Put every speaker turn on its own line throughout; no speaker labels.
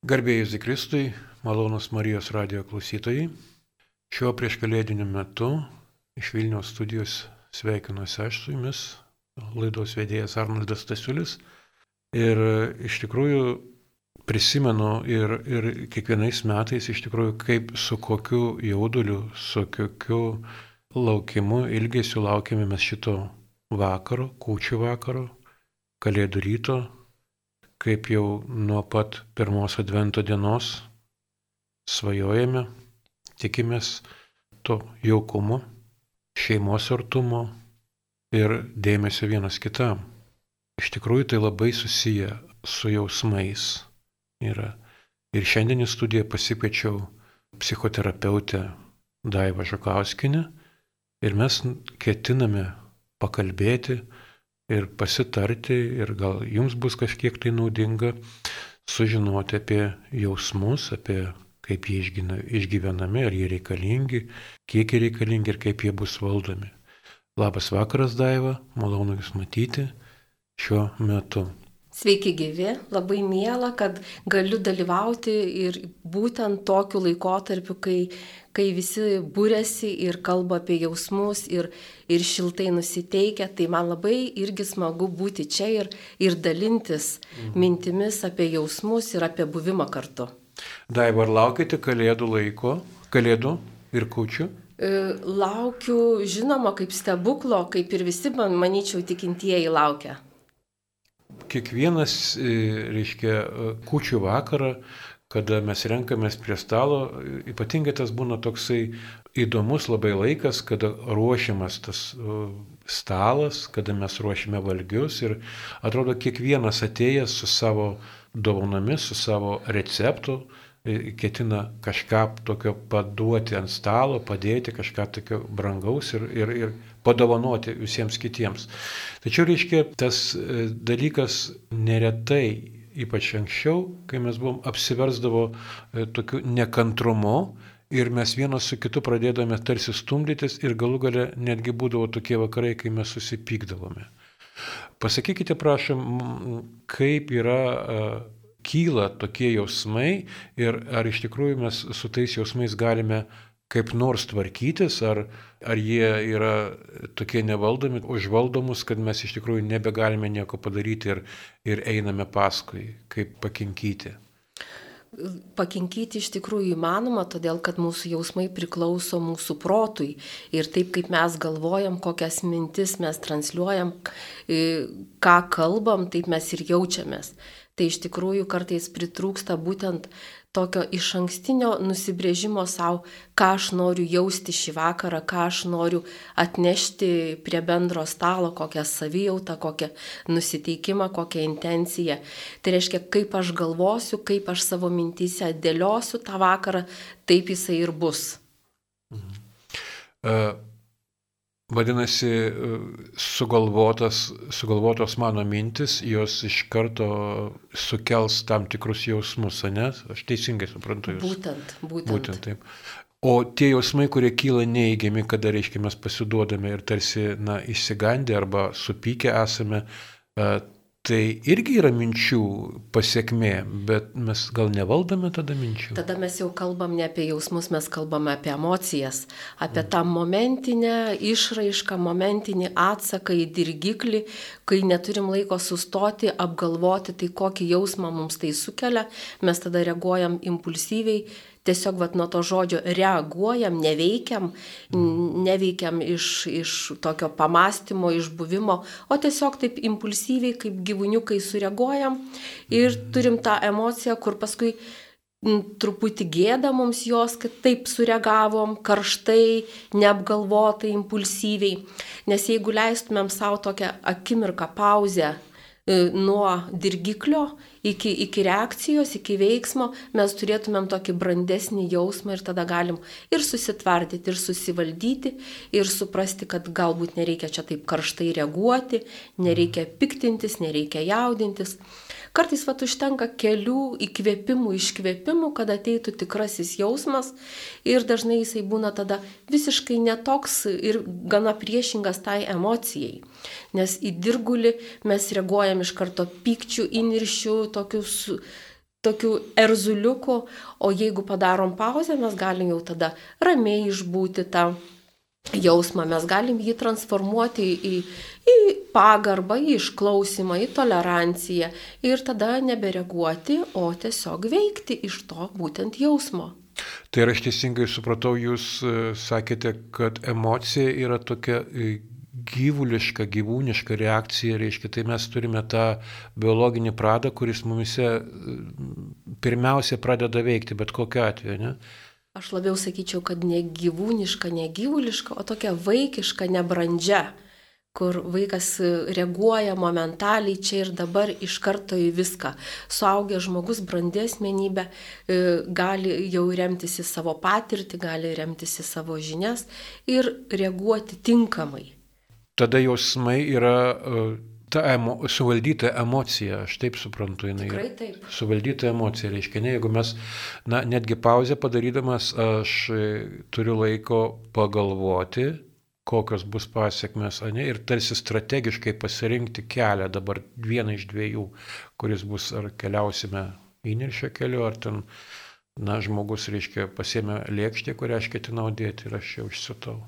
Garbėjus Zikristui, malonus Marijos radio klausytojai. Šiuo prieškalėdiniu metu iš Vilniaus studijos sveikinuosi aš su jumis, laidos vedėjas Arnoldas Stasiulis. Ir iš tikrųjų prisimenu ir, ir kiekvienais metais iš tikrųjų kaip su kokiu jauduliu, su kokiu laukimu, ilgesiu laukiame mes šito vakaro, kūčių vakaro, kalėdų ryto, kaip jau nuo pat pirmos advento dienos svajojame, tikimės to jaukumo, šeimos artumo ir dėmesio vienas kitam. Iš tikrųjų tai labai susiję su jausmais yra. Ir šiandien į studiją pasikviečiau psichoterapeutę Daivą Žukauskinę ir mes ketiname pakalbėti ir pasitarti ir gal jums bus kažkiek tai naudinga sužinoti apie jausmus, apie kaip jie išgyvenami, ar jie reikalingi, kiek jie reikalingi ir kaip jie bus valdomi. Labas vakaras, Daiva, malonu Jūs matyti šiuo metu.
Sveiki gyvi, labai miela, kad galiu dalyvauti ir būtent tokiu laikotarpiu, kai, kai visi būrėsi ir kalba apie jausmus ir, ir šiltai nusiteikia, tai man labai irgi smagu būti čia ir, ir dalintis mhm. mintimis apie jausmus ir apie buvimą kartu.
Daiva, ar laukite kalėdų laiko, kalėdų ir kučių?
E, laukiu, žinoma, kaip stebuklo, kaip ir visi, man, manyčiau, tikintieji laukia
kiekvienas, e, reiškia, e, kučių vakarą, kada mes renkamės prie stalo, ypatingai tas būna toksai įdomus labai laikas, kada ruošiamas tas e, stalas, kada mes ruošiame valgius ir atrodo kiekvienas atėjęs su savo dovanomis, su savo receptu, ketina kažką tokio paduoti ant stalo, padėti kažką tokio brangaus ir, ir, ir padovanoti visiems kitiems. Tačiau, reiškia, tas e, dalykas neretai, ypač anksčiau, kai mes buvom, apsiversdavo e, tokiu nekantrumu ir mes vienas su kitu pradėdame tarsi stumdytis ir galų gale netgi būdavo tokie vakarai, kai mes susipykdavome. Pasakykite, prašom, kaip yra e, kyla tokie jausmai ir ar iš tikrųjų mes su tais jausmais galime kaip nors tvarkytis, ar, ar jie yra tokie nevaldomi, užvaldomus, kad mes iš tikrųjų nebegalime nieko padaryti ir, ir einame paskui, kaip pakinkyti.
Pakinkyti iš tikrųjų įmanoma, todėl kad mūsų jausmai priklauso mūsų protui. Ir taip kaip mes galvojam, kokias mintis mes transliuojam, ką kalbam, taip mes ir jaučiamės. Tai iš tikrųjų kartais pritrūksta būtent tokio iš ankstinio nusibrėžimo savo, ką aš noriu jausti šį vakarą, ką aš noriu atnešti prie bendro stalo, kokią savijautą, kokią nusiteikimą, kokią intenciją. Tai reiškia, kaip aš galvosiu, kaip aš savo mintise dėliosiu tą vakarą, taip jisai ir bus. Mhm.
Uh Vadinasi, sugalvotas, sugalvotos mano mintis, jos iš karto sukels tam tikrus jausmus, ne? Aš teisingai suprantu jūs.
Būtent, būtent.
Būtent taip. O tie jausmai, kurie kyla neįgiami, kada, reiškia, mes pasiduodame ir tarsi, na, išsigandę arba supykę esame, Tai irgi yra minčių pasiekmė, bet mes gal nevaldome tada minčių.
Tada mes jau kalbam ne apie jausmus, mes kalbame apie emocijas, apie tą momentinę išraišką, momentinį atsaką į dirgiklį, kai neturim laiko sustoti, apgalvoti, tai kokį jausmą mums tai sukelia, mes tada reaguojam impulsyviai tiesiog vat, nuo to žodžio reaguojam, neveikiam, neveikiam iš, iš tokio pamastymo, iš buvimo, o tiesiog taip impulsyviai kaip gyvūniukai sureaguojam ir turim tą emociją, kur paskui truputį gėda mums jos, kad taip sureagavom, karštai, neapgalvotai, impulsyviai. Nes jeigu leistumėm savo tokią akimirką pauzę e, nuo dirgiklio iki, iki reakcijos, iki veiksmo mes turėtumėm tokį brandesnį jausmą ir tada galim ir susitvardyti, ir susivaldyti, ir suprasti, kad galbūt nereikia čia taip karštai reaguoti, nereikia piktintis, nereikia jaudintis. Kartais vat užtenka kelių įkvėpimų, iškvėpimų, kad ateitų tikrasis jausmas ir dažnai jisai būna tada visiškai netoks ir gana priešingas tai emocijai. Nes į dirgulį mes reaguojam iš karto pykčių, įniršių, tokius tokių erzuliukų, o jeigu padarom pauzę, mes galim jau tada ramiai išbūti tą jausmą, mes galim jį transformuoti į, į pagarbą, į išklausimą, į toleranciją ir tada nebereaguoti, o tiesiog veikti iš to būtent jausmo.
Tai aš teisingai supratau, jūs e, sakėte, kad emocija yra tokia gyvuliška, gyvūniška reakcija, reiškia, tai mes turime tą biologinį pradą, kuris mumise pirmiausia pradeda veikti, bet kokiu atveju, ne?
Aš labiau sakyčiau, kad ne gyvūniška, ne gyvuliška, o tokia vaikiška, nebrandžia, kur vaikas reaguoja momentaliai čia ir dabar iš karto į viską. Suaugęs žmogus, brandė asmenybė, e, gali jau remtis į savo patirtį, gali remtis į savo žinias ir reaguoti tinkamai
tada jausmai yra e, ta emo, suvaldyta emocija, aš taip suprantu, jinai
Tikrai taip.
Suvaldyta emocija, reiškia, ne, jeigu mes, na, netgi pauzę padarydamas, aš e, turiu laiko pagalvoti, kokios bus pasiekmes, ne, ir tarsi strategiškai pasirinkti kelią dabar vieną iš dviejų, kuris bus ar keliausime įniršio keliu, ar ten, na, žmogus, reiškia, pasėmė lėkštę, kurią aš ketinau dėti ir aš jau išsitau.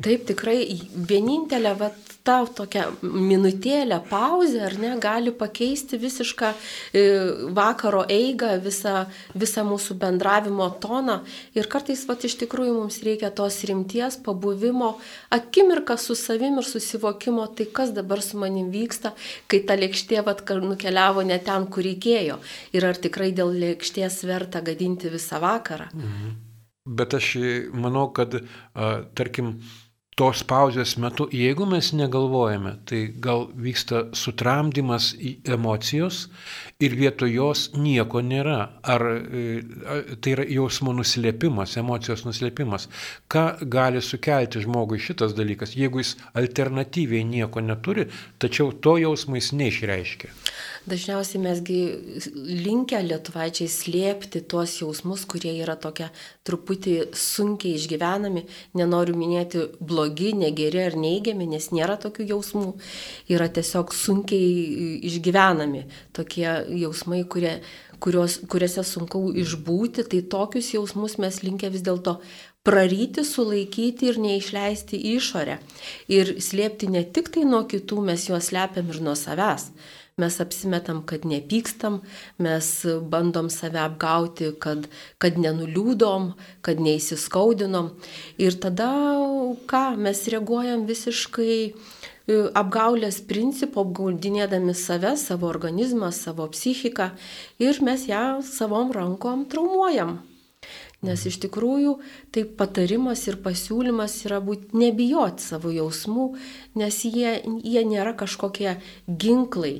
Taip, tikrai vienintelė va, ta tokia minutėlė, pauzė, ar ne, gali pakeisti visišką e, vakaro eigą, visą, visą mūsų bendravimo toną. Ir kartais, va, iš tikrųjų mums reikia tos rimties, pabuvimo, akimirką su savim ir susivokimo, tai kas dabar su manim vyksta, kai ta lėkštė, va, nukeliavo ne ten, kur reikėjo. Ir ar tikrai dėl lėkštės verta gadinti visą vakarą. Mhm.
Bet aš manau, kad, tarkim, tos pauzės metu, jeigu mes negalvojame, tai gal vyksta sutramdymas emocijos ir vietoj jos nieko nėra. Ar e, tai yra jausmo nuslėpimas, emocijos nuslėpimas. Ką gali sukelti žmogui šitas dalykas, jeigu jis alternatyviai nieko neturi, tačiau to jausmo jis neišreiškia?
Dažniausiai mesgi linkę lietuvaičiai slėpti tuos jausmus, kurie yra tokia truputį sunkiai išgyvenami. Nenoriu minėti blogi, negeri ar neigiami, nes nėra tokių jausmų. Yra tiesiog sunkiai išgyvenami tokie jausmai, kurie, kurios, kuriuose sunku išbūti. Tai tokius jausmus mes linkę vis dėlto praryti, sulaikyti ir neišleisti į išorę. Ir slėpti ne tik tai nuo kitų, mes juos slepiam ir nuo savęs mes apsimetam, kad nepykstam, mes bandom save apgauti, kad, kad nenuliūdom, kad neįsiskaudinom. Ir tada ką, mes reaguojam visiškai e, apgaulės principu, apgaudinėdami save, savo organizmą, savo psichiką ir mes ją savom rankom traumuojam. Nes iš tikrųjų tai patarimas ir pasiūlymas yra būti nebijoti savo jausmų, nes jie, jie nėra kažkokie ginklai.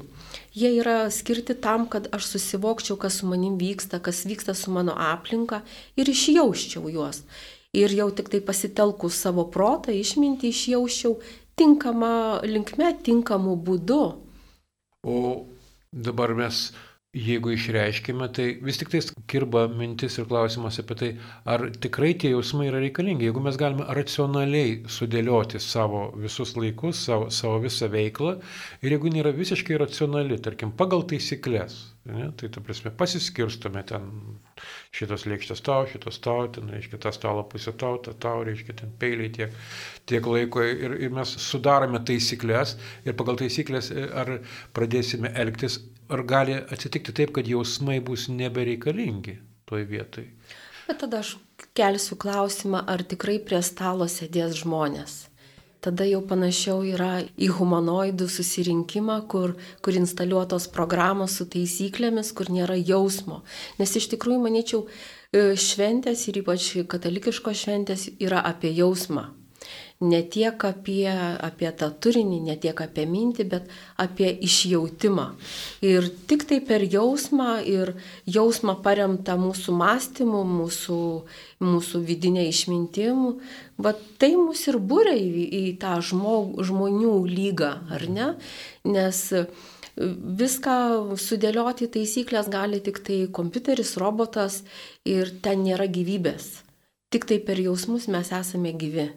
Jie yra skirti tam, kad aš susivokčiau, kas su manim vyksta, kas vyksta su mano aplinka ir išjauščiau juos. Ir jau tik tai pasitelkus savo protą, išmintį išjauščiau tinkamą linkme, tinkamu būdu.
O dabar mes jeigu išreiškime, tai vis tik tai kirba mintis ir klausimas apie tai, ar tikrai tie jausmai yra reikalingi. Jeigu mes galime racionaliai sudėlioti savo visus laikus, savo, savo visą veiklą ir jeigu nėra visiškai racionali, tarkim, pagal taisyklės, ne, tai ta prasme pasiskirstome ten šitos lėkštės tau, šitos tau, ten reiškia tą stalo pusę tau, tą tau, reiškia ten peiliai tiek, tiek laiko ir, ir mes sudarome taisyklės ir pagal taisyklės ar pradėsime elgtis ar gali atsitikti taip, kad jausmai bus nebereikalingi toj vietoj?
Bet tada aš kelsiu klausimą, ar tikrai prie stalo sėdės žmonės. Tada jau panašiau yra į humanoidų susirinkimą, kur, kur instaliuotos programos su taisyklėmis, kur nėra jausmo. Nes iš tikrųjų, manyčiau, e, šventės ir ypač katalikiškos šventės yra apie jausmą ne tiek apie, apie tą turinį, ne tiek apie mintį, bet apie išjautimą. Ir tik tai per jausmą ir jausmą paremtą mūsų mąstymu, mūsų, mūsų vidinė išmintimu, bet tai mus ir būria į, į tą žmog, žmonių lygą, ar ne? Nes viską sudėlioti taisyklės gali tik tai kompiuteris, robotas ir ten nėra gyvybės. Tik tai per jausmus mes esame gyvi.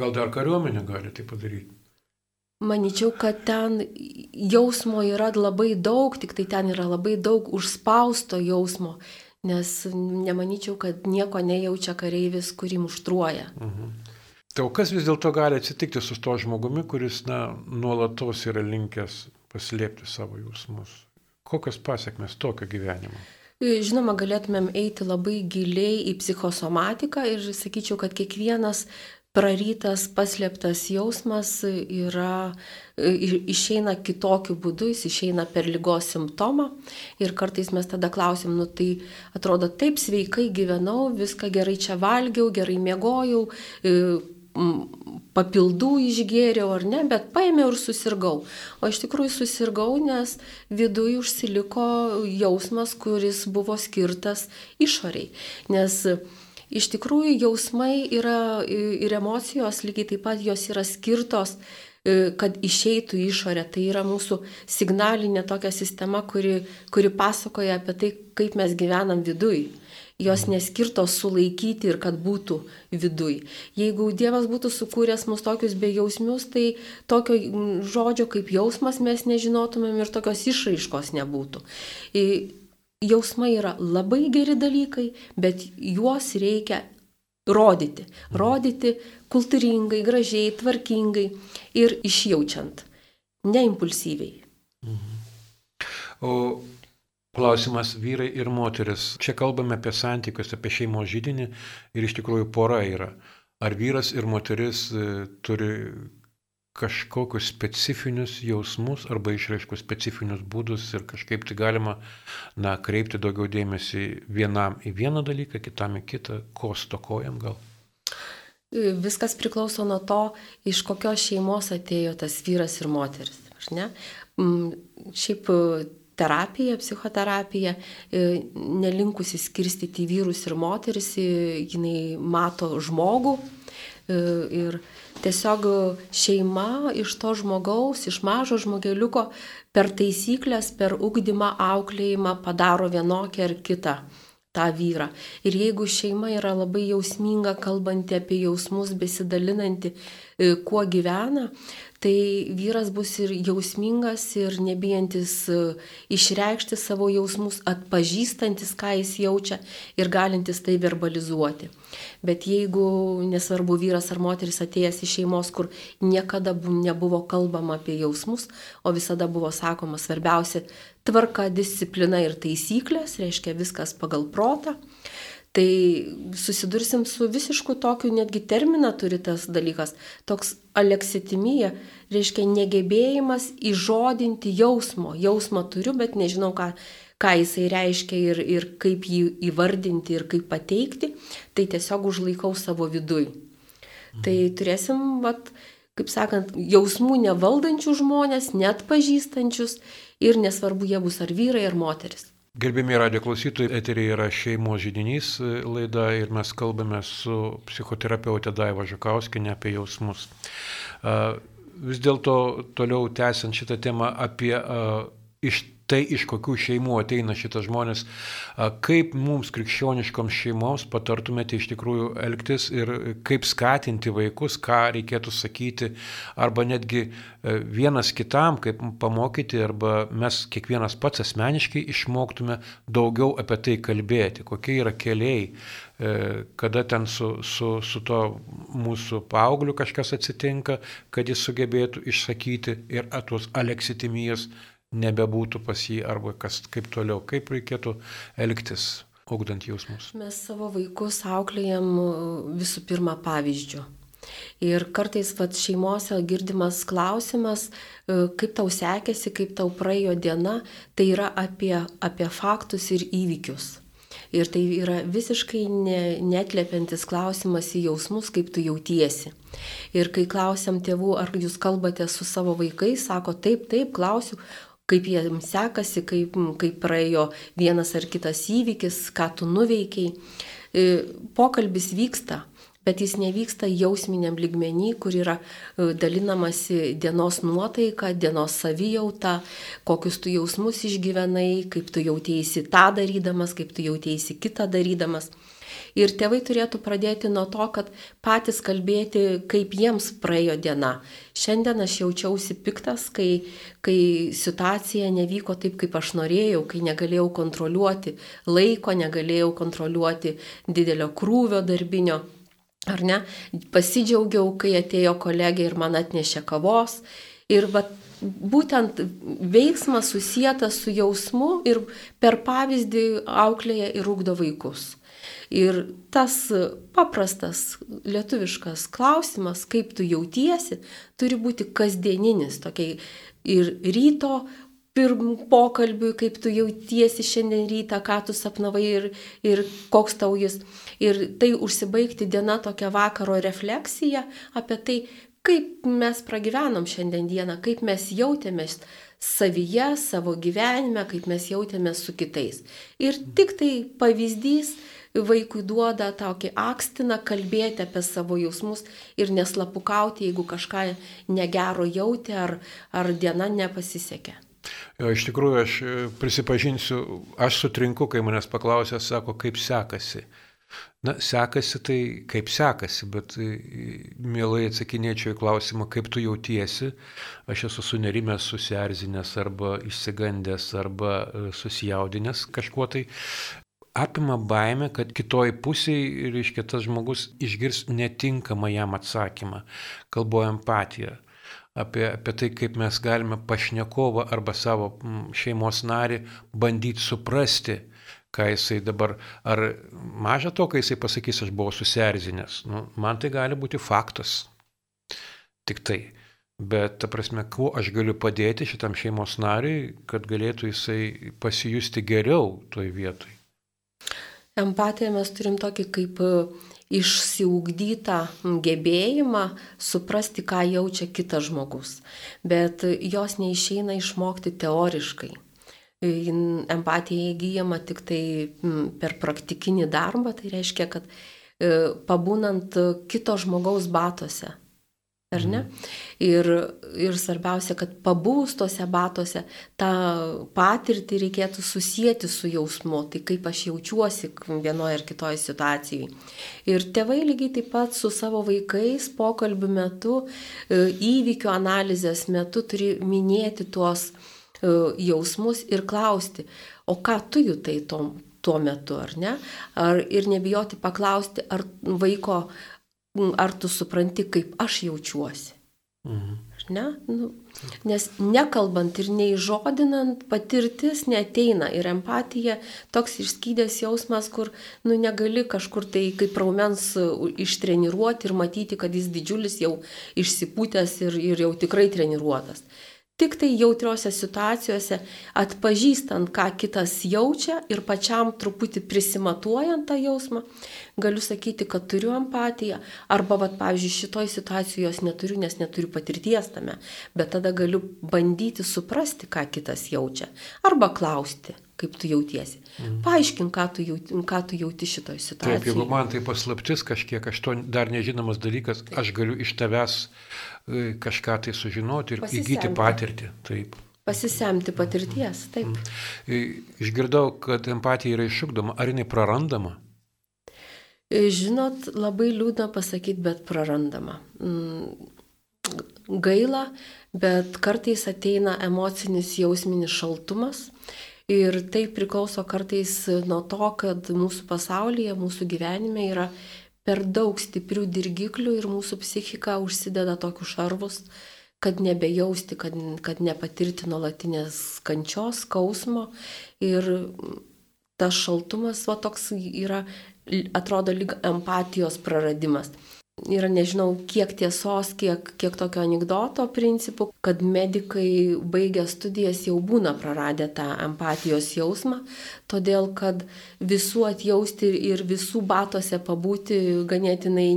Gal dar kariuomenė gali tai padaryti?
Maničiau, kad ten jausmo yra labai daug, tik tai ten yra labai daug užspausto jausmo, nes nemanyčiau, kad nieko nejaučia kareivis, kurį muštruoja. Mhm.
Tai o kas vis dėlto gali atsitikti su to žmogumi, kuris na, nuolatos yra linkęs paslėpti savo jausmus? Kokios pasiekmes tokio gyvenimo?
Žinoma, galėtumėm eiti labai giliai į psichosomatiką ir sakyčiau, kad kiekvienas prarytas, paslėptas jausmas yra, išeina kitokiu būdu, jis išeina per lygos simptomą ir kartais mes tada klausim, nu tai atrodo taip sveikai gyvenau, viską gerai čia valgiau, gerai miegojau, papildų išgėriau ar ne, bet paėmiau ir susirgau. O iš tikrųjų susirgau, nes viduje užsiliko jausmas, kuris buvo skirtas išoriai. Nes iš tikrųjų jausmai yra ir emocijos lygiai taip pat jos yra skirtos kad išeitų į išorę. Tai yra mūsų signalinė tokia sistema, kuri, kuri pasakoja apie tai, kaip mes gyvenam viduj. Jos neskirtos sulaikyti ir kad būtų viduj. Jeigu Dievas būtų sukūręs mus tokius bejausmius, tai tokio žodžio kaip jausmas mes nežinotumėm ir tokios išraiškos nebūtų jausmai yra labai geri dalykai, bet juos reikia rodyti. Rodyti kultūringai, gražiai, tvarkingai ir išjaučiant, neimpulsyviai. Mhm.
O klausimas vyrai ir moteris. Čia kalbame apie santykius, apie šeimos žydinį ir iš tikrųjų pora yra. Ar vyras ir moteris e, turi kažkokius specifinius jausmus arba išreiškų specifinius būdus ir kažkaip tai galima, na, kreipti daugiau dėmesį vienam į vieną dalyką, kitam į kitą, ko stokojam gal.
Viskas priklauso nuo to, iš kokios šeimos atėjo tas vyras ir moteris. Ne? Mm, šiaip terapija, psichoterapija, e, nelinkusi skirstyti vyrus ir moteris, jinai mato žmogų e, ir Tiesiog šeima iš to žmogaus, iš mažo žmogeliuko per taisyklės, per ugdymą, auklėjimą padaro vienokią ar kitą tą vyrą. Ir jeigu šeima yra labai jausminga, kalbanti apie jausmus, besidalinanti, e, kuo gyvena, tai vyras bus ir jausmingas, ir nebijantis e, išreikšti savo jausmus, atpažįstantis, ką jis jaučia ir galintis tai verbalizuoti. Bet jeigu nesvarbu vyras ar moteris atėjęs iš šeimos, kur niekada nebuvo kalbama apie jausmus, o visada buvo sakoma svarbiausia tvarka, disciplina ir taisyklės, reiškia viskas pagal protą, Tai susidursim su visišku tokiu, netgi terminą turi tas dalykas, toks aleksitimija, reiškia negebėjimas įžodinti jausmo. Jausmą turiu, bet nežinau, ką, ką jisai reiškia ir, ir kaip jį įvardinti ir kaip pateikti, tai tiesiog užlaikau savo viduj. Mhm. Tai turėsim, vat, kaip sakant, jausmų nevaldančių žmonės, net pažįstančius ir nesvarbu, jie bus ar vyrai, ar moteris.
Gerbėmi radio klausytojai, eterija yra šeimos žydinys e, laida ir mes kalbame su psichoterapeutė Daiva Žukauskinė apie jausmus. Vis dėlto toliau tęsiant šitą temą apie iš tai, iš kokių šeimų ateina šitas žmonės, kaip mums krikščioniškoms šeimoms patartumėte iš tikrųjų elgtis ir kaip skatinti vaikus, ką reikėtų sakyti, arba netgi e, vienas kitam, kaip pamokyti, arba mes kiekvienas pats asmeniškai išmoktume daugiau apie tai kalbėti, kokie yra keliai, e, kada ten su, su, su to mūsų paaugliu kažkas atsitinka, kad jis sugebėtų išsakyti ir tuos aleksitimijas nebebūtų pas jį arba kas, kaip toliau, kaip reikėtų elgtis, augdant jausmus.
Mes savo vaikus auklėjam visų pirma pavyzdžių. Ir kartais vat, šeimose girdimas klausimas, e, kaip tau sekėsi, kaip tau praėjo diena, tai yra apie, apie faktus ir įvykius. Ir tai yra visiškai ne, netlepiantis klausimas į jausmus, kaip tu jautiesi. Ir kai klausiam tėvų, ar jūs kalbate su savo vaikais, sako taip, taip, klausiu, kaip jiems sekasi, kaip, kaip praėjo vienas ar kitas įvykis, ką tu nuveikiai. E, pokalbis vyksta, bet jis nevyksta jausminiam ligmenį, kur yra e, dalinamasi dienos nuotaika, dienos savijauta, kokius tu jausmus išgyvenai, kaip tu jautėsi tą darydamas, kaip tu jautėsi kitą darydamas. Ir tėvai turėtų pradėti nuo to, kad patys kalbėti, kaip jiems praėjo diena. Šiandien aš jaučiausi piktas, kai, kai situacija nevyko taip, kaip aš norėjau, kai negalėjau kontroliuoti laiko, negalėjau kontroliuoti didelio krūvio darbinio. Ar ne? Pasidžiaugiau, kai atėjo kolegė ir man atnešė kavos. Ir va, būtent veiksmas susijęs su jausmu ir per pavyzdį auklėje ir ūkdo vaikus. Ir tas paprastas lietuviškas klausimas, kaip tu jautiesi, turi būti kasdieninis, tokiai ir ryto pirm pokalbiui, kaip tu jautiesi šiandien rytą, ką tu sapnavai ir, ir koks tau jis. Ir tai užsibaigti diena tokia vakaro refleksija apie tai, kaip mes pragyvenom šiandien dieną, kaip mes jautėmės savyje, savo gyvenime, kaip mes jautėmės su kitais. Ir tik tai pavyzdys, vaikui duoda tokį akstiną kalbėti apie savo jausmus ir neslapukauti, jeigu kažką negero jauti ar, ar diena nepasisekė.
Jo, iš tikrųjų, aš e, prisipažinsiu, aš sutrinku, kai manęs paklausė, sako, kaip sekasi. Na, sekasi tai kaip sekasi, bet e, mielai atsakinėčiau į klausimą, kaip tu jautiesi. Aš esu sunerimęs, susierzinęs arba išsigandęs arba e, susijaudinęs kažkuo tai apima baime, kad kitoj pusėje, reiškia, tas žmogus išgirs netinkamą jam atsakymą. Kalbu empatiją. Apie, apie tai, kaip mes galime pašnekovą arba savo šeimos narį bandyti suprasti, ką jisai dabar, ar maža to, kai jisai pasakys, aš buvau susierzinęs. Nu, man tai gali būti faktas. Tik tai. Bet, ta prasme, kuo aš galiu padėti šitam šeimos nariui, kad galėtų jisai pasijusti geriau toj vietoj.
Empatiją mes turim tokį kaip e, išsiugdytą gebėjimą suprasti, ką jaučia kitas žmogus, bet jos neišeina išmokti teoriškai. E, empatija įgyjama tik tai per praktikinį darbą, tai reiškia, kad e, pabūnant kito žmogaus batose, Ar ne? Ir, ir svarbiausia, kad pabūs tose batose, tą patirtį reikėtų susijęti su jausmu, tai kaip aš jaučiuosi vienoje ar kitoje situacijoje. Ir tėvai lygiai taip pat su savo vaikais pokalbių metu, e, įvykių analizės metu turi minėti tuos e, jausmus ir klausti, o ką tu jutai tom, tuo metu, ar ne? Ar, ir nebijoti paklausti, ar vaiko ar tu supranti, kaip aš jaučiuosi. Mhm. Ne? Nu, nes nekalbant ir neįžodinant, patirtis neteina ir empatija toks išskydęs jausmas, kur nu, negali kažkur tai kaip raumens ištreniruoti ir matyti, kad jis didžiulis jau išsipūtęs ir, ir jau tikrai treniruotas. Tik tai jautriose situacijose, atpažįstant, ką kitas jaučia ir pačiam truputį prisimatuojant tą jausmą, galiu sakyti, kad turiu empatiją. Arba, vat, pavyzdžiui, šitoj situacijoje jos neturiu, nes neturiu patirties tame. Bet tada galiu bandyti suprasti, ką kitas jaučia. Arba klausti kaip tu jautiesi. Mm. Paaiškink, ką tu jauti, ką tu jauti šitoje situacijoje.
Taip, jeigu man tai paslaptis kažkiek, aš to dar nežinomas dalykas, aš galiu iš tavęs E, kažką tai sužinoti ir Pasisemti. įgyti patirtį. Taip.
Pasisemti patirties, taip. Mm.
E, išgirdau, kad empatija yra iššūkdoma, ar jinai prarandama?
E, žinot, labai liūdna pasakyti, bet prarandama. Mm, gaila, bet kartais ateina emocinis jausminis šaltumas. Ir tai priklauso kartais nuo to, kad mūsų pasaulyje, mūsų gyvenime yra per daug stiprių dirgiklių ir mūsų psichika užsideda tokius šarvus, kad nebejausti, kad, kad nepatirti nuolatinės kančios, skausmo. Ir tas šaltumas, va toks yra, atrodo lyg empatijos praradimas yra nežinau, kiek tiesos, kiek, kiek tokio anegdoto principų, kad medikai baigę studijas jau būna praradę tą empatijos jausmą, todėl kad visų atjausti ir visų batose pabūti ganėtinai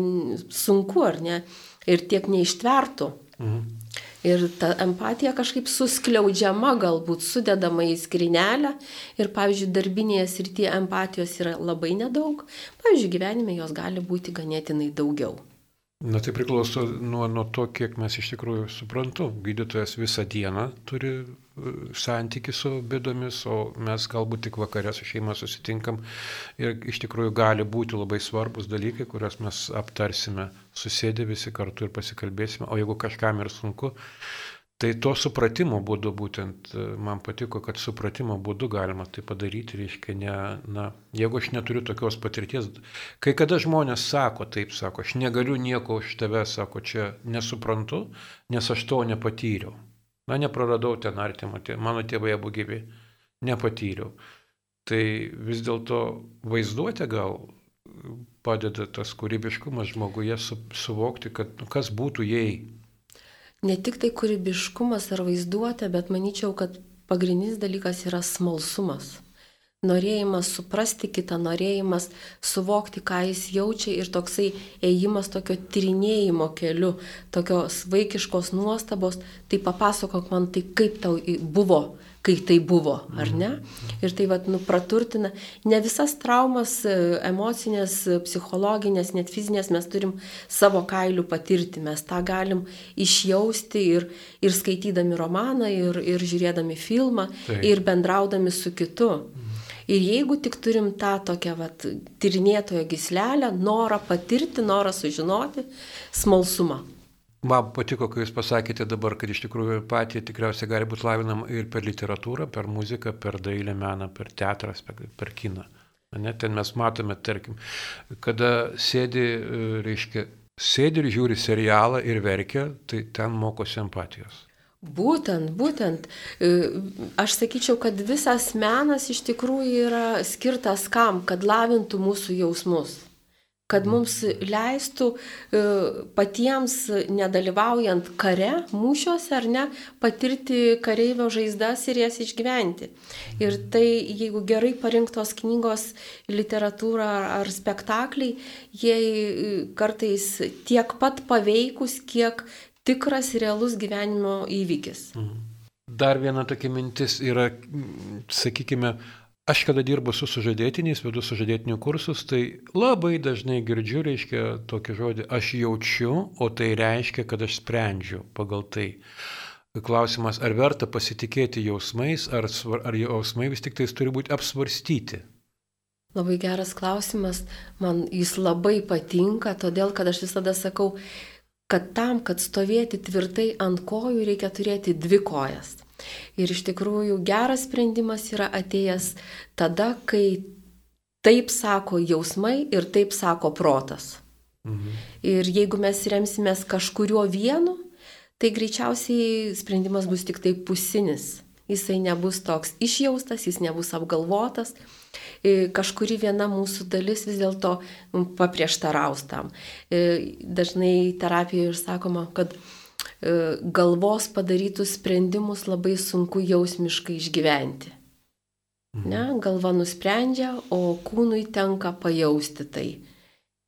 sunku, ar ne, ir tiek neištvertų. Mhm. Ir ta empatija kažkaip suskliaudžiama, galbūt sudedama į skrinelę. Ir, pavyzdžiui, darbinėje srityje empatijos yra labai nedaug. Pavyzdžiui, gyvenime jos gali būti ganėtinai daugiau.
Na tai priklauso nuo, nuo to, kiek mes iš tikrųjų suprantu. Gydytojas visą dieną turi e, santyki su bėdomis, o mes galbūt tik vakarė su šeima susitinkam ir iš tikrųjų gali būti labai svarbus dalykai, kuriuos mes aptarsime susėdę visi kartu ir pasikalbėsime, o jeigu kažkam ir sunku, Tai to supratimo būdu būtent, e, man patiko, kad supratimo būdu galima tai padaryti, reiškia, ne, na, jeigu aš neturiu tokios patirties, kai kada žmonės sako, taip sako, aš negaliu nieko už tave, sako, čia nesuprantu, nes aš to nepatyriau. Na, nepraradau ten artimo, mano tėvai abu gyvi, nepatyriau. Tai vis dėlto vaizduotė gal padeda tas kūrybiškumas žmoguje su, suvokti, kad nu, kas būtų, jei
ne tik tai kūrybiškumas ar vaizduotė, bet manyčiau, kad pagrindinis dalykas yra smalsumas. Norėjimas suprasti kitą, norėjimas suvokti, ką jis jaučia ir toksai ėjimas tokio tyrinėjimo keliu, tokios vaikiškos nuostabos, tai papasakok man tai, kaip tau buvo kai tai buvo, ar ne? Ir tai vad, nu, praturtina. Ne visas traumas, e, emocinės, psichologinės, net fizinės mes turim savo kailių patirti. Mes tą galim išjausti ir, ir skaitydami romaną, ir, ir žiūrėdami filmą, Taip. ir bendraudami su kitu. Ir jeigu tik turim tą tokią vat, tyrinėtojo gislelę, norą patirti, norą sužinoti, smalsumą.
Man patiko, kai Jūs pasakėte dabar, kad iš tikrųjų empatija tikriausiai gali būti lavinama ir per literatūrą, per muziką, per dailę meną, per teatrą, per kiną. Ne, ten mes matome, tarkim, kada sėdi, e, reiškia, sėdi ir žiūri serialą ir verkia, tai ten mokosi empatijos.
Būtent, būtent. E, aš sakyčiau, kad visas menas iš tikrųjų yra skirtas kam, kad lavintų mūsų jausmus kad mums leistų e, patiems, nedalyvaujant kare, mūšiuose ar ne, patirti kareivio žaizdas ir jas išgyventi. Ir tai, jeigu gerai parinktos knygos, literatūra ar spektakliai, jie e, kartais tiek pat paveikus, kiek tikras realus gyvenimo įvykis. Mhm.
Dar viena tokia mintis yra, sakykime, Aš kada dirbu su sužadėtiniais, vedu sužadėtinių kursus, tai labai dažnai girdžiu, reiškia, tokį žodį, aš jaučiu, o tai reiškia, kad aš sprendžiu pagal tai. Klausimas, ar verta pasitikėti jausmais, ar, ar jausmai vis tik tais turi būti apsvarstyti.
Labai geras klausimas, man jis labai patinka, todėl kad aš visada sakau, kad tam, kad stovėti tvirtai ant kojų, reikia turėti dvi kojas. Ir iš tikrųjų geras sprendimas yra atėjęs tada, kai taip sako jausmai ir taip sako protas. Mhm. Ir jeigu mes remsimės kažkurio vienu, tai greičiausiai sprendimas bus tik tai pusinis. Jisai nebus toks išjaustas, jis nebus apgalvotas. E, kažkuri viena mūsų dalis vis dėlto paprieštaraus tam. E, dažnai terapijoje ir sakoma, kad E, galvos padarytus sprendimus labai sunku jausmiškai išgyventi. Mhm. Ne, galva nusprendžia, o kūnui tenka pajausti tai.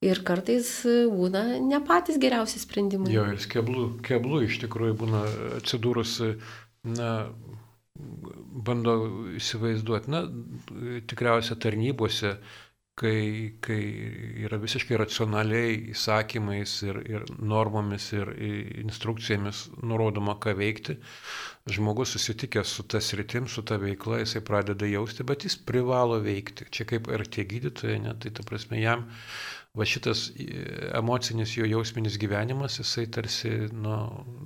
Ir kartais būna ne patys geriausi sprendimai.
Jo, ir keblų, keblų iš tikrųjų būna atsidūrus, na, bando įsivaizduoti, na, tikriausiai tarnybose kai, kai yra visiškai racionaliai įsakymais ir, ir normomis ir instrukcijomis nurodoma, ką veikti, žmogus susitikęs su tas rytim, su ta veikla, jisai pradeda jausti, bet jis privalo veikti. Čia kaip ir tie gydytojai, ne, tai ta prasme jam va šitas emocinis jo jausminis gyvenimas, jisai tarsi nu,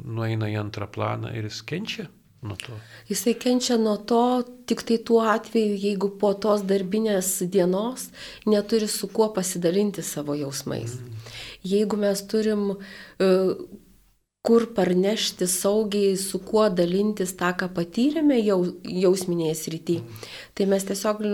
nueina į antrą planą ir jis kenčia nuo to?
Jisai kenčia nuo to tik tai tuo atveju, jeigu po tos darbinės dienos neturi su kuo pasidalinti savo jausmais. Mm. Jeigu mes turim uh, kur parnešti saugiai, su kuo dalintis tą, ką patyrėme jau, jausminėje srityje, mm. tai mes tiesiog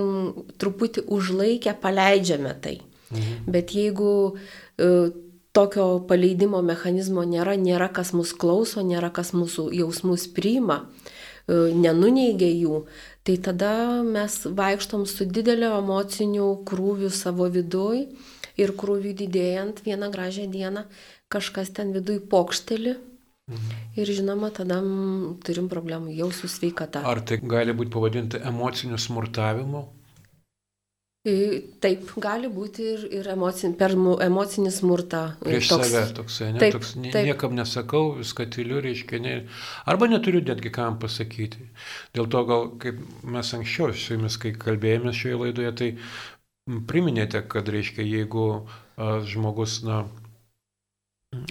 truputį užlaikę paleidžiame tai. Mm. Bet jeigu uh, tokio paleidimo mechanizmo nėra, nėra kas mus klauso, nėra kas mūsų jausmus priima, e, nenuneigia jų, tai tada mes vaikštom su dideliu emociniu krūviu savo viduj ir krūviu didėjant vieną gražią dieną kažkas ten viduj pokšteli Mhm. Ir žinoma, tada turim problemų jau su sveikata.
Ar tai gali būti pavadinti emociniu smurtavimu?
Taip, gali būti ir, ir emocin, per emocinį smurtą.
Prieš toks, save toksai, ne? Taip, toks, taip. Niekam nesakau, viską tyliu, reiškia, ne, arba neturiu netgi kam pasakyti. Dėl to gal, kaip mes anksčiau su jumis, kai kalbėjome šioje laidoje, tai priminėte, kad, reiškia, jeigu a, žmogus, na,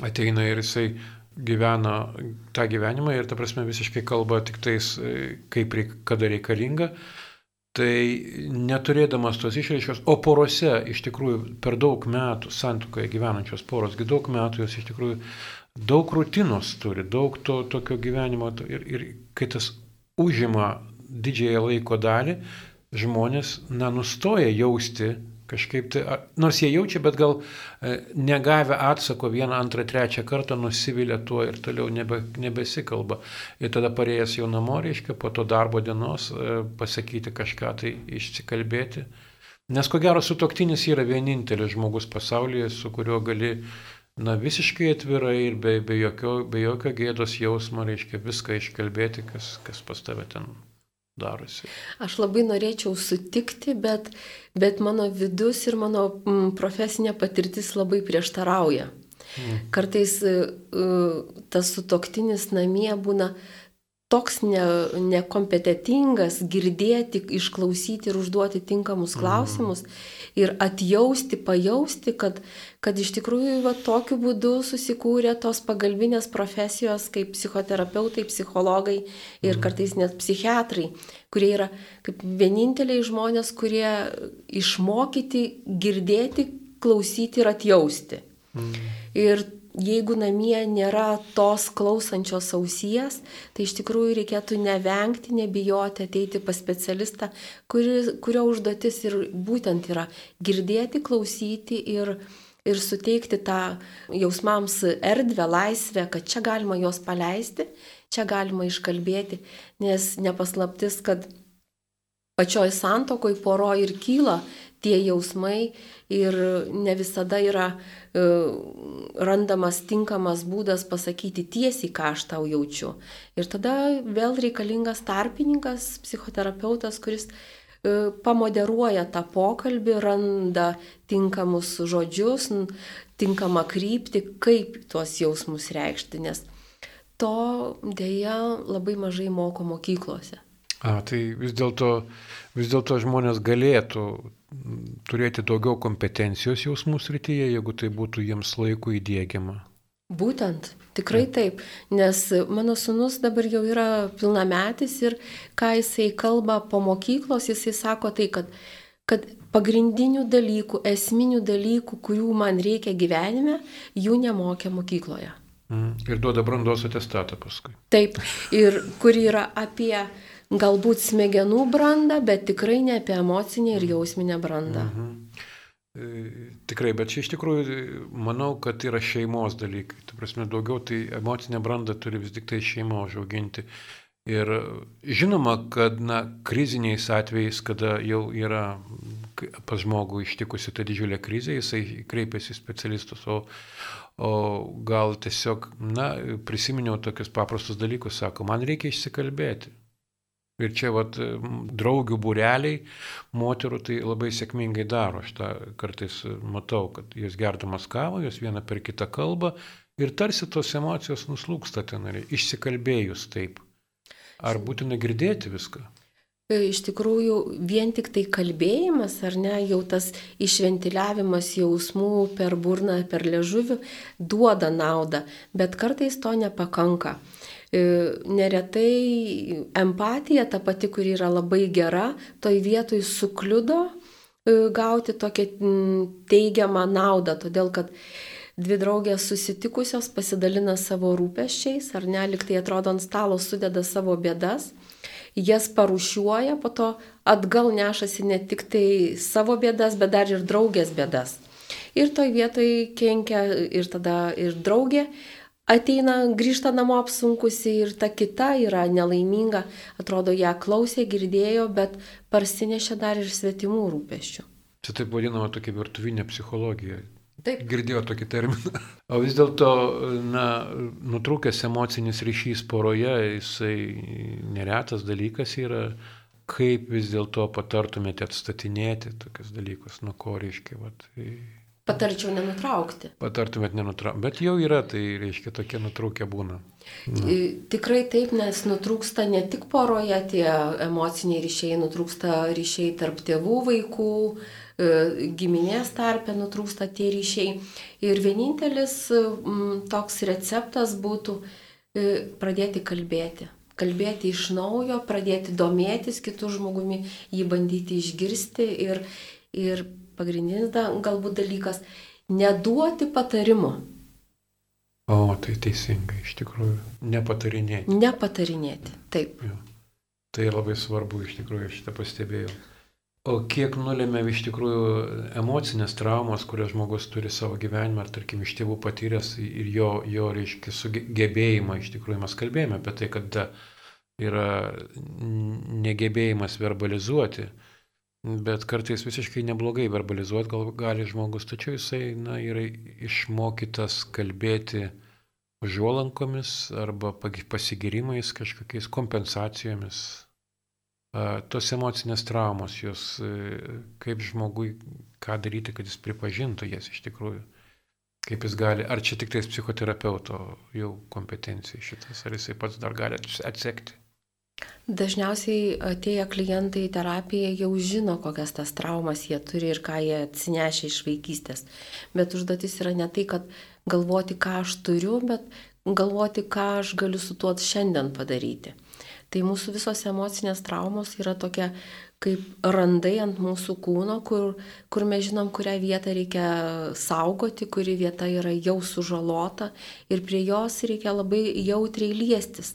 ateina ir jisai gyvena tą gyvenimą ir, ta prasme, visiškai kalba tik tais, e, kaip, kada reikalinga, Tai neturėdamas tos išreiškos, o porose iš tikrųjų per daug metų santukoje gyvenančios poros, daug metų jos iš tikrųjų daug rutinos turi, daug to tokio gyvenimo ir, ir kai tas užima didžiąją laiko dalį, žmonės nenustoja jausti Kažkaip tai, nors jie jaučia, bet gal e, negavę atsako vieną, antrą, trečią kartą nusivylę tuo ir toliau nebe, nebesikalba. Ir tada parėjęs jau namo, reiškia, po to darbo dienos e, pasakyti kažką tai išsikalbėti. Nes ko gero sutoktinis yra vienintelis žmogus pasaulyje, su kuriuo gali na, visiškai atvirai ir be, be, jokio, be jokio gėdos jausmo, reiškia, viską iškalbėti, kas, kas pas tave ten darosi.
Aš labai norėčiau sutikti, bet, bet mano vidus ir mano mm, profesinė patirtis labai prieštarauja. Mm. Kartais uh, tas sutoktinis namie būna toks ne, nekompetitingas girdėti, išklausyti ir užduoti tinkamus mhm. klausimus mm. ir atjausti, pajausti, kad, kad iš tikrųjų va, tokiu būdu susikūrė tos pagalbinės profesijos kaip psichoterapeutai, psichologai ir mm. kartais net psichiatrai, kurie yra kaip vieninteliai žmonės, kurie išmokyti girdėti, klausyti ir atjausti. Mm. Ir jeigu namie nėra tos klausančios ausies, tai iš tikrųjų reikėtų nevengti, nebijoti ateiti pas specialistą, kuri, kurio užduotis ir būtent yra girdėti, klausyti ir, ir suteikti tą jausmams erdvę, laisvę, kad čia galima juos paleisti, čia galima iškalbėti, nes nepaslaptis, kad pačioj santokoj poro ir kyla tie jausmai ir ne visada yra e, randamas tinkamas būdas pasakyti tiesiai, ką aš tau jaučiu. Ir tada vėl reikalingas tarpininkas, psichoterapeutas, kuris e, pamoderuoja tą pokalbį, randa tinkamus žodžius, tinkamą kryptį, kaip tuos jausmus reikšti, nes to dėja labai mažai moko mokyklose.
A, tai vis dėlto vis dėlto žmonės galėtų turėti daugiau kompetencijos jausmų srityje, jeigu tai būtų jiems laiku įdėgiama.
Būtent, tikrai taip, nes mano sunus dabar jau yra pilnametis ir ką jisai kalba po mokyklos, jisai sako tai, kad, kad pagrindinių dalykų, esminių dalykų, kurių man reikia gyvenime, jų nemokė mokykloje.
Mm. Ir duoda brandos atestatą paskui.
Taip, ir kur yra apie galbūt smegenų brandą, bet tikrai ne apie emocinę ir jausminę brandą. Mhm.
E, tikrai, bet čia iš tikrųjų manau, kad yra šeimos dalykai. Tai prasme, daugiau tai emocinę brandą turi vis tik tai šeima užauginti. Ir žinoma, kad na, kriziniais atvejais, kada jau yra pas žmogų ištikusi ta didžiulė krizė, jisai kreipiasi specialistus, o, o gal tiesiog, na, prisiminiau tokius paprastus dalykus, sako, man reikia išsikalbėti. Ir čia vat, draugių būreliai moterų tai labai sėkmingai daro. Aš tą kartais matau, kad jos gerdamas kavą, jos viena per kitą kalbą ir tarsi tos emocijos nuslūksta ten, išsikalbėjus taip. Ar būtina girdėti viską?
E, iš tikrųjų, vien tik tai kalbėjimas, ar ne, jau tas išventiliavimas jausmų per burną, per ležuvių duoda naudą, bet kartais to nepakanka. E, neretai empatija, ta pati, kuri yra labai gera, toj vietoj sukliudo e, gauti tokią teigiamą naudą, todėl kad dvi draugės susitikusios pasidalina savo rūpeščiais, ar ne, liktai atrodo ant stalo sudeda savo bėdas, jas parušiuoja, po to atgal nešasi ne tik tai savo bėdas, bet dar ir draugės bėdas. Ir toj vietoj kenkia ir tada ir draugė, ateina, grįžta namo apsunkusi ir ta kita yra nelaiminga, atrodo, ją klausė, girdėjo, bet parsinešė dar ir svetimų rūpeščių.
Čia taip vadinama tokia virtuvinė psichologija.
Taip.
Girdėjau tokį terminą. O vis dėlto, na, nutrūkęs emocinis ryšys poroje, jisai neretas dalykas yra, kaip vis dėlto patartumėte atstatinėti tokius dalykus, nuo ko reiškia. Vat,
Patarčiau nenutraukti.
Patartumėt nenutraukti, bet jau yra, tai reiškia tokie nutrūkę būna.
Na. Tikrai taip, nes nutrūksta ne tik poroje tie emociniai ryšiai, nutrūksta ryšiai tarp tėvų, vaikų, e, giminės tarpe nutrūksta tie ryšiai. Ir vienintelis toks receptas būtų e, pradėti kalbėti. Kalbėti iš naujo, pradėti domėtis kitų žmogumi, jį bandyti išgirsti ir, ir pagrindinis da, galbūt dalykas - neduoti patarimo.
O, tai teisingai, iš tikrųjų, nepatarinėti.
Nepatarinėti, taip.
Jo. Tai labai svarbu, iš tikrųjų, šitą pastebėjau. O kiek nulėmė iš tikrųjų emocinės traumos, kurias žmogus turi savo gyvenime, ar tarkim iš tėvų patyręs ir jo, jo reiškia, sugebėjimą, iš tikrųjų mes kalbėjome apie tai, kad yra negebėjimas verbalizuoti, Bet kartais visiškai neblogai verbalizuoti gal, gali žmogus, tačiau jisai na, yra išmokytas kalbėti užuolankomis arba pasigirimais, kažkokiais kompensacijomis. Tos emocinės traumos, jos e, kaip žmogui, ką daryti, kad jis pripažintų jas iš tikrųjų. Kaip jis gali, ar čia tik tais psichoterapeuto jau kompetencija šitas, ar jisai pats dar gali atsekti.
Dažniausiai atėję klientai į terapiją jau žino, kokias tas traumas jie turi ir ką jie atsinešė iš vaikystės. Bet užduotis yra ne tai, kad galvoti, ką aš turiu, bet galvoti, ką aš galiu su tuo šiandien padaryti. Tai mūsų visos emocinės traumos yra tokia kaip randai ant mūsų kūno, kur, kur mes žinom, kurią vietą reikia saugoti, kuri vieta yra jau sužalota ir prie jos reikia labai jautriai liestis.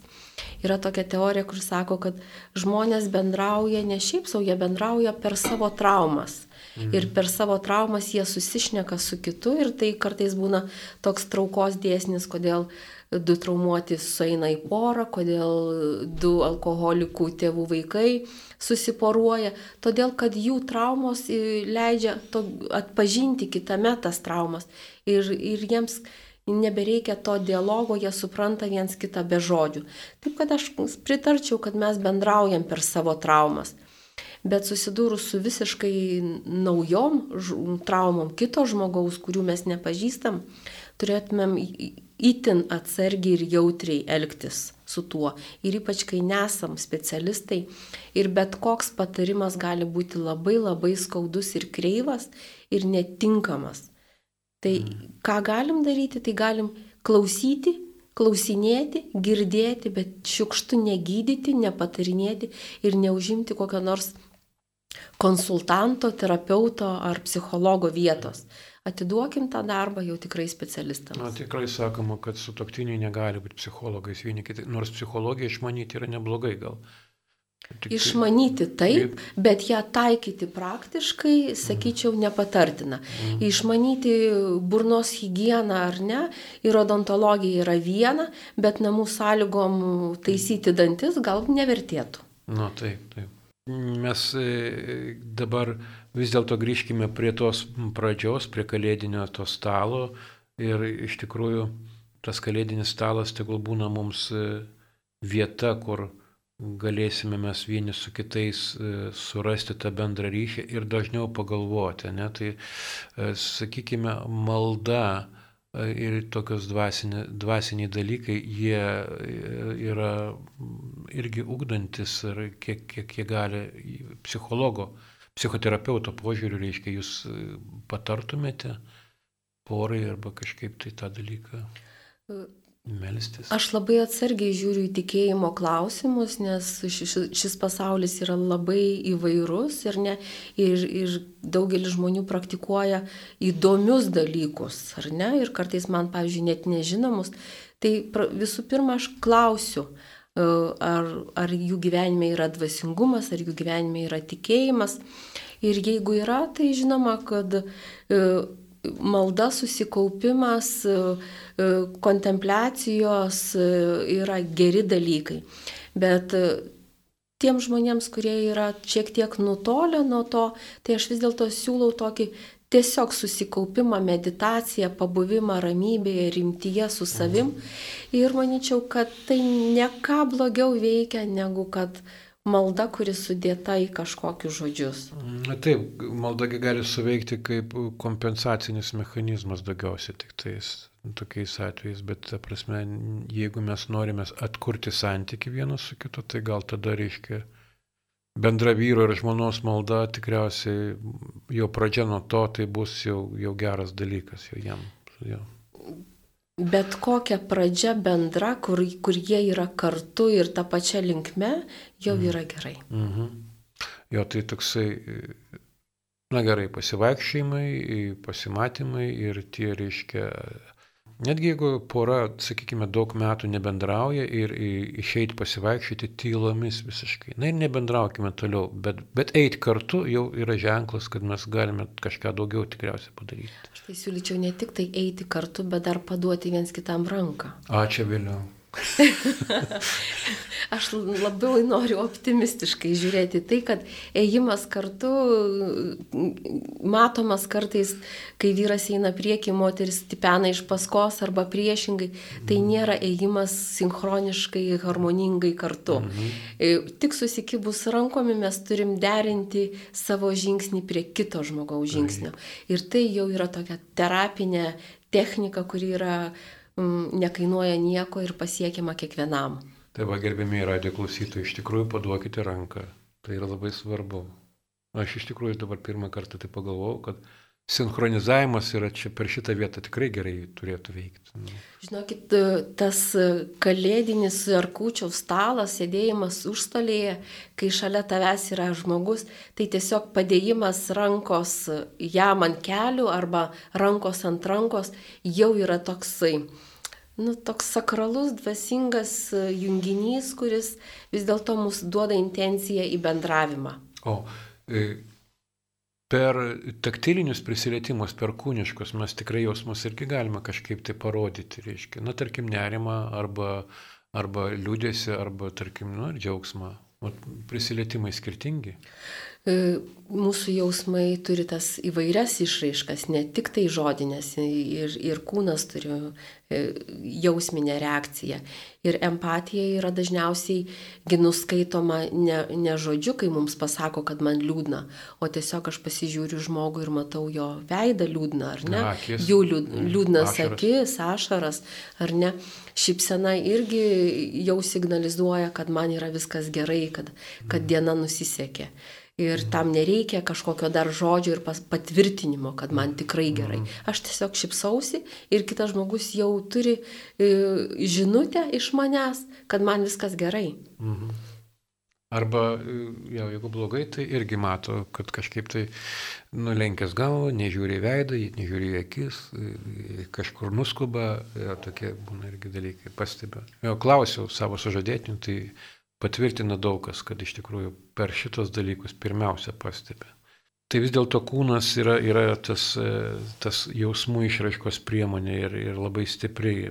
Yra tokia teorija, kur sako, kad žmonės bendrauja ne šiaip savo, jie bendrauja per savo traumas. Mhm. Ir per savo traumas jie susišneka su kitu ir tai kartais būna toks traukos dėsnis, kodėl du traumuoti sueina į porą, kodėl du alkoholikų tėvų vaikai susiporuoja, todėl kad jų traumos leidžia atpažinti kitame tas traumas ir, ir jiems nebereikia to dialogo, jie supranta viens kitą be žodžių. Taip kad aš pritarčiau, kad mes bendraujam per savo traumas. Bet susidūrus su visiškai naujom traumom kito žmogaus, kurių mes nepažįstam, turėtumėm itin atsargiai ir jautriai elgtis su tuo. Ir ypač, kai nesam specialistai ir bet koks patarimas gali būti labai labai skaudus ir kreivas ir netinkamas. Tai ką galim daryti, tai galim klausyti, klausinėti, girdėti, bet šiukštų negydyti, nepatarinėti ir neužimti kokio nors konsultanto, terapeuto ar psichologo vietos. Atiduokim tą darbą jau tikrai specialistams.
Na, tikrai sakoma, kad su toktiniai negali būti psikologais vieni kiti, nors psichologiją išmanyti yra neblogai gal.
Tik Išmanyti taip, bet ją taikyti praktiškai, sakyčiau, nepatartina. Mhm. Išmanyti burnos higieną ar ne, ir odontologija yra viena, bet namų sąlygom taisyti dantis gal nevertėtų.
Na taip, taip. Mes e, dabar vis dėlto grįžkime prie tos pradžios, prie kalėdinio to stalo ir iš tikrųjų tas kalėdinis stalas tegul būna mums e, vieta, kur galėsime mes vieni su kitais e, surasti tą bendrą ryšį ir dažniau pagalvoti. Ne? Tai, e, sakykime, malda ir tokios dvasiniai, dvasiniai dalykai, jie yra irgi ugdantis ir kiek, kiek jie gali psichologo, psichoterapeuto požiūriu, reiškia, jūs patartumėte porai arba kažkaip tai tą dalyką. Melstis.
Aš labai atsargiai žiūriu į tikėjimo klausimus, nes šis, pasaulis yra labai įvairus ir, ne, ir, ir daugelis žmonių praktikuoja įdomius dalykus, ar ne, ir kartais man, pavyzdžiui, net nežinomus. Tai visų pirma, aš klausiu, e, ar, ar jų gyvenime yra dvasingumas, ar jų gyvenime yra tikėjimas. Ir jeigu yra, tai žinoma, kad e, malda, susikaupimas, e, e, kontempliacijos yra geri dalykai. Bet tiem žmonėms, kurie yra šiek tiek nutolę nuo to, tai aš vis dėlto siūlau tokį tiesiog susikaupimą, meditaciją, pabuvimą ramybėje, rimtyje su savim. Ir manyčiau, kad tai ne ką blogiau veikia, negu kad malda, kuri sudėta į kažkokius žodžius.
Na taip, malda gali suveikti kaip kompensacinis mechanizmas daugiausiai tik tais tokiais atvejais, bet ta prasme, jeigu mes norime atkurti santyki vienas su kitu, tai gal tada reiškia bendra vyro ir žmonos malda tikriausiai jo pradžia nuo to, tai bus jau, jau geras dalykas jau jam. Jau
bet kokia pradžia bendra, kur, kur jie yra kartu ir tą pačią linkme, jau mhm. yra gerai.
Mhm. Jo, tai toksai, na gerai, pasivaikščiojimai, pasimatymai ir tie, reiškia, Netgi jeigu pora, sakykime, daug metų nebendrauja ir išeiti pasivaikščioti tylomis visiškai, na ir nebendraukime toliau, bet, bet eiti kartu jau yra ženklas, kad mes galime kažką daugiau tikriausiai padaryti.
Aš tai siūlyčiau ne tik tai eiti kartu, bet dar paduoti viens kitam ranką.
Ačiū vėliau.
Aš labiau noriu optimistiškai žiūrėti tai, kad ėjimas kartu, matomas kartais, kai vyras eina prieki, moteris tipena iš paskos arba priešingai, tai mhm. nėra ėjimas sinchroniškai, harmoningai kartu. Mhm. E, tik susikibus rankomi mes turim derinti savo žingsnį prie kito žmogaus žingsnio. Ir tai jau yra tokia terapinė technika, kuri yra Mm, nekainuoja nieko ir pasiekiama kiekvienam.
Tai va, gerbėmiai radio klausytojai, iš tikrųjų paduokite ranką. Tai yra labai svarbu. Aš iš tikrųjų dabar pirmą kartą tai pagalvojau, kad sinchronizavimas yra čia per šitą vietą tikrai gerai turėtų veikti. Nu.
Žinokit, tas kalėdinis ar kūčiaus stalas, sėdėjimas užstalėje, kai šalia tavęs yra žmogus, tai tiesiog padėjimas rankos jam ant kelių arba rankos ant rankos jau yra toksai nu, toks sakralus, dvasingas e, junginys, kuris vis dėlto mus duoda intenciją į bendravimą.
O e, per taktilinius prisilietimus, per kūniškus mes tikrai jausmus irgi galime kažkaip tai parodyti, reiškia, na, tarkim, nerimą arba, arba liūdėsi, arba, tarkim, nu, džiaugsmą. O prisilietimai skirtingi.
E, mūsų jausmai turi tas įvairias išraiškas, ne tik tai žodinės, ir, ir kūnas turi e, jausminę reakciją. Ir empatija yra dažniausiai ginuskaitoma ne, ne žodžiu, kai mums pasako, kad man liūdna, o tiesiog aš pasižiūriu žmogų ir matau jo veidą liūdną, ar ne?
Akis.
Jų liūd, mm, liūdnas ašaras. akis, ašaras, ar ne? Šypsena irgi jau signalizuoja, kad man yra viskas gerai, kad, kad diena nusisekė. Ir tam nereikia kažkokio dar žodžio ir patvirtinimo, kad man tikrai gerai. Mhm. Aš tiesiog šipsausi ir kitas žmogus jau turi e, žinutę iš manęs, kad man viskas gerai. Mhm.
Arba, e, jau, jeigu blogai, tai irgi mato, kad kažkaip tai nulenkęs galvą, nežiūri į veidą, nežiūri į akis, e, kažkur nuskuba, tokie būna irgi dalykai, pastebė. Jau klausiau savo sužadėtinių, tai patvirtina daug kas, kad iš tikrųjų per šitos dalykus pirmiausia pastebi. Tai vis dėlto kūnas yra, yra tas, e, tas jausmų išraiškos priemonė ir, ir labai stipriai.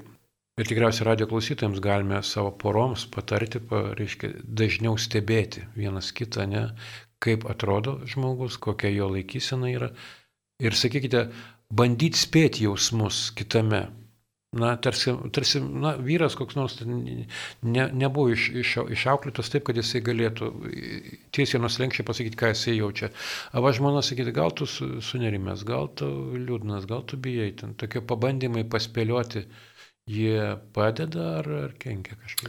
Ir tikriausiai radio klausytojams galime savo poroms patarti, pa, reiškia, dažniau stebėti vienas kitą, ne, kaip atrodo žmogus, kokia jo laikysena yra. Ir sakykite, bandyti spėti jausmus kitame, Na, tarsi, tarsi na, vyras koks nors ne, nebuvo iš, iš, išauklėtas taip, kad jisai galėtų tiesiai nuslenkščiai pasakyti, ką jisai jaučia. Va žmona sakyti, gal tu sunerimęs, gal tu liūdnas, gal tu bijai. Ten tokie pabandymai paspėlioti, jie padeda ar, ar kenkia kažkaip.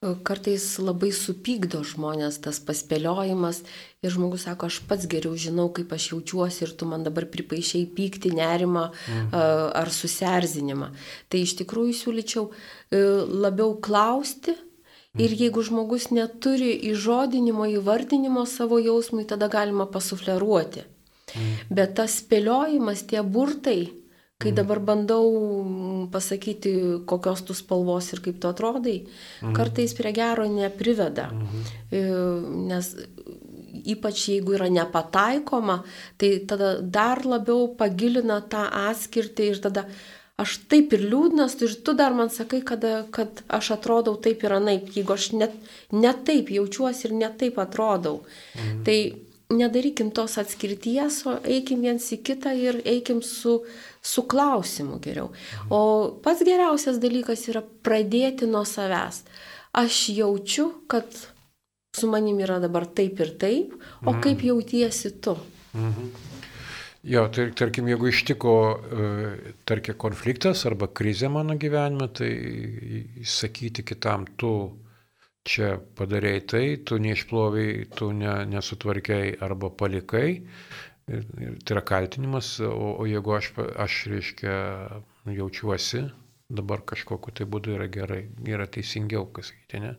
Kartais labai supykdo žmonės tas paspėliojimas ir žmogus sako, aš pats geriau žinau, kaip aš jaučiuosi ir tu man dabar pripaišiai pykti, nerimą mhm. ar susierzinimą. Tai iš tikrųjų siūlyčiau e, labiau klausti ir mhm. jeigu žmogus neturi įžodinimo, įvardinimo savo jausmui, tada galima pasufleruoti. Mhm. Bet tas spėliojimas, tie burtai, Kai mhm. dabar bandau pasakyti, kokios tu spalvos ir kaip tu atrodai, mhm. kartais prie gero nepriveda. Mhm. E, nes ypač jeigu yra nepataikoma, tai tada dar labiau pagilina tą atskirtį ir tada aš taip ir liūdnas, ir tu dar man sakai, kad, kad aš atrodau taip ir anaip, jeigu aš net, net taip jaučiuosi ir net taip atrodau. Mhm. Tai nedarykim tos atskirties, o eikim viens į kitą ir eikim su, su klausimu geriau. O pats geriausias dalykas yra pradėti nuo savęs. Aš jaučiu, kad su manim yra dabar taip ir taip, o kaip
Mhm.
jautiesi tu.
Jo, tai tarkim, jeigu ištiko, e, tarkim, konfliktas arba krizė mano gyvenime, tai sakyti kitam, tu čia padarėjai tai, tu neišploviai, tu ne, nesutvarkiai arba palikai. Ir, ir tai yra kaltinimas, o, o jeigu aš, aš, reiškia, jaučiuosi, dabar kažkokiu tai būdu yra gerai, yra teisingiau, kas sakyti, ne?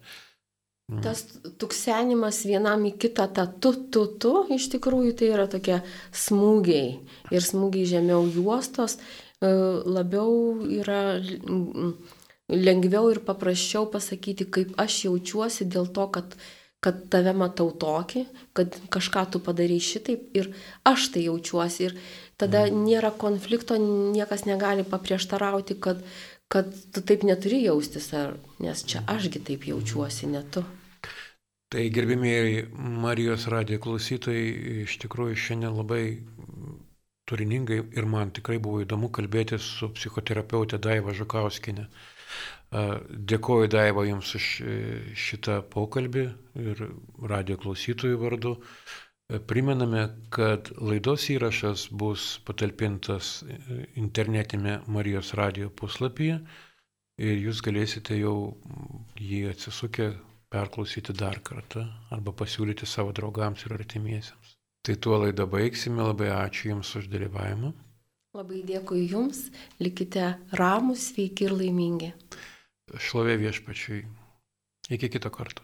Tas tuksenimas vienam į kitą, ta tu, tu, tu, iš tikrųjų tai yra tokie smūgiai. Ir smūgiai žemiau juostos e, labiau yra mm, lengviau ir paprasčiau pasakyti, kaip aš jaučiuosi dėl to, kad, kad tave matau tokį, kad kažką tu padarai šitaip ir aš tai jaučiuosi. Ir tada nėra konflikto, niekas negali paprieštarauti, kad, kad tu taip neturi jaustis, ar, nes čia ašgi taip jaučiuosi, ne tu.
Tai gerbimieji Marijos radijo klausytojai, iš tikrųjų šiandien labai turiningai ir man tikrai buvo įdomu kalbėti su psichoterapeutė Daiva Žukauskinė. Dėkoju Daiva Jums už e, šitą pokalbį ir radijo klausytojų vardu. E, Primename, kad laidos įrašas bus patalpintas e, internetinėme Marijos radijo puslapyje ir jūs galėsite jau jį atsisukę perklausyti dar kartą arba pasiūlyti savo draugams ir artimiesiems. Tai tuo laidą baigsime, labai ačiū Jums už dalyvavimą.
Labai dėkui Jums, likite ramus, sveiki ir laimingi.
Šlovė viešpačiui. Iki kito karto.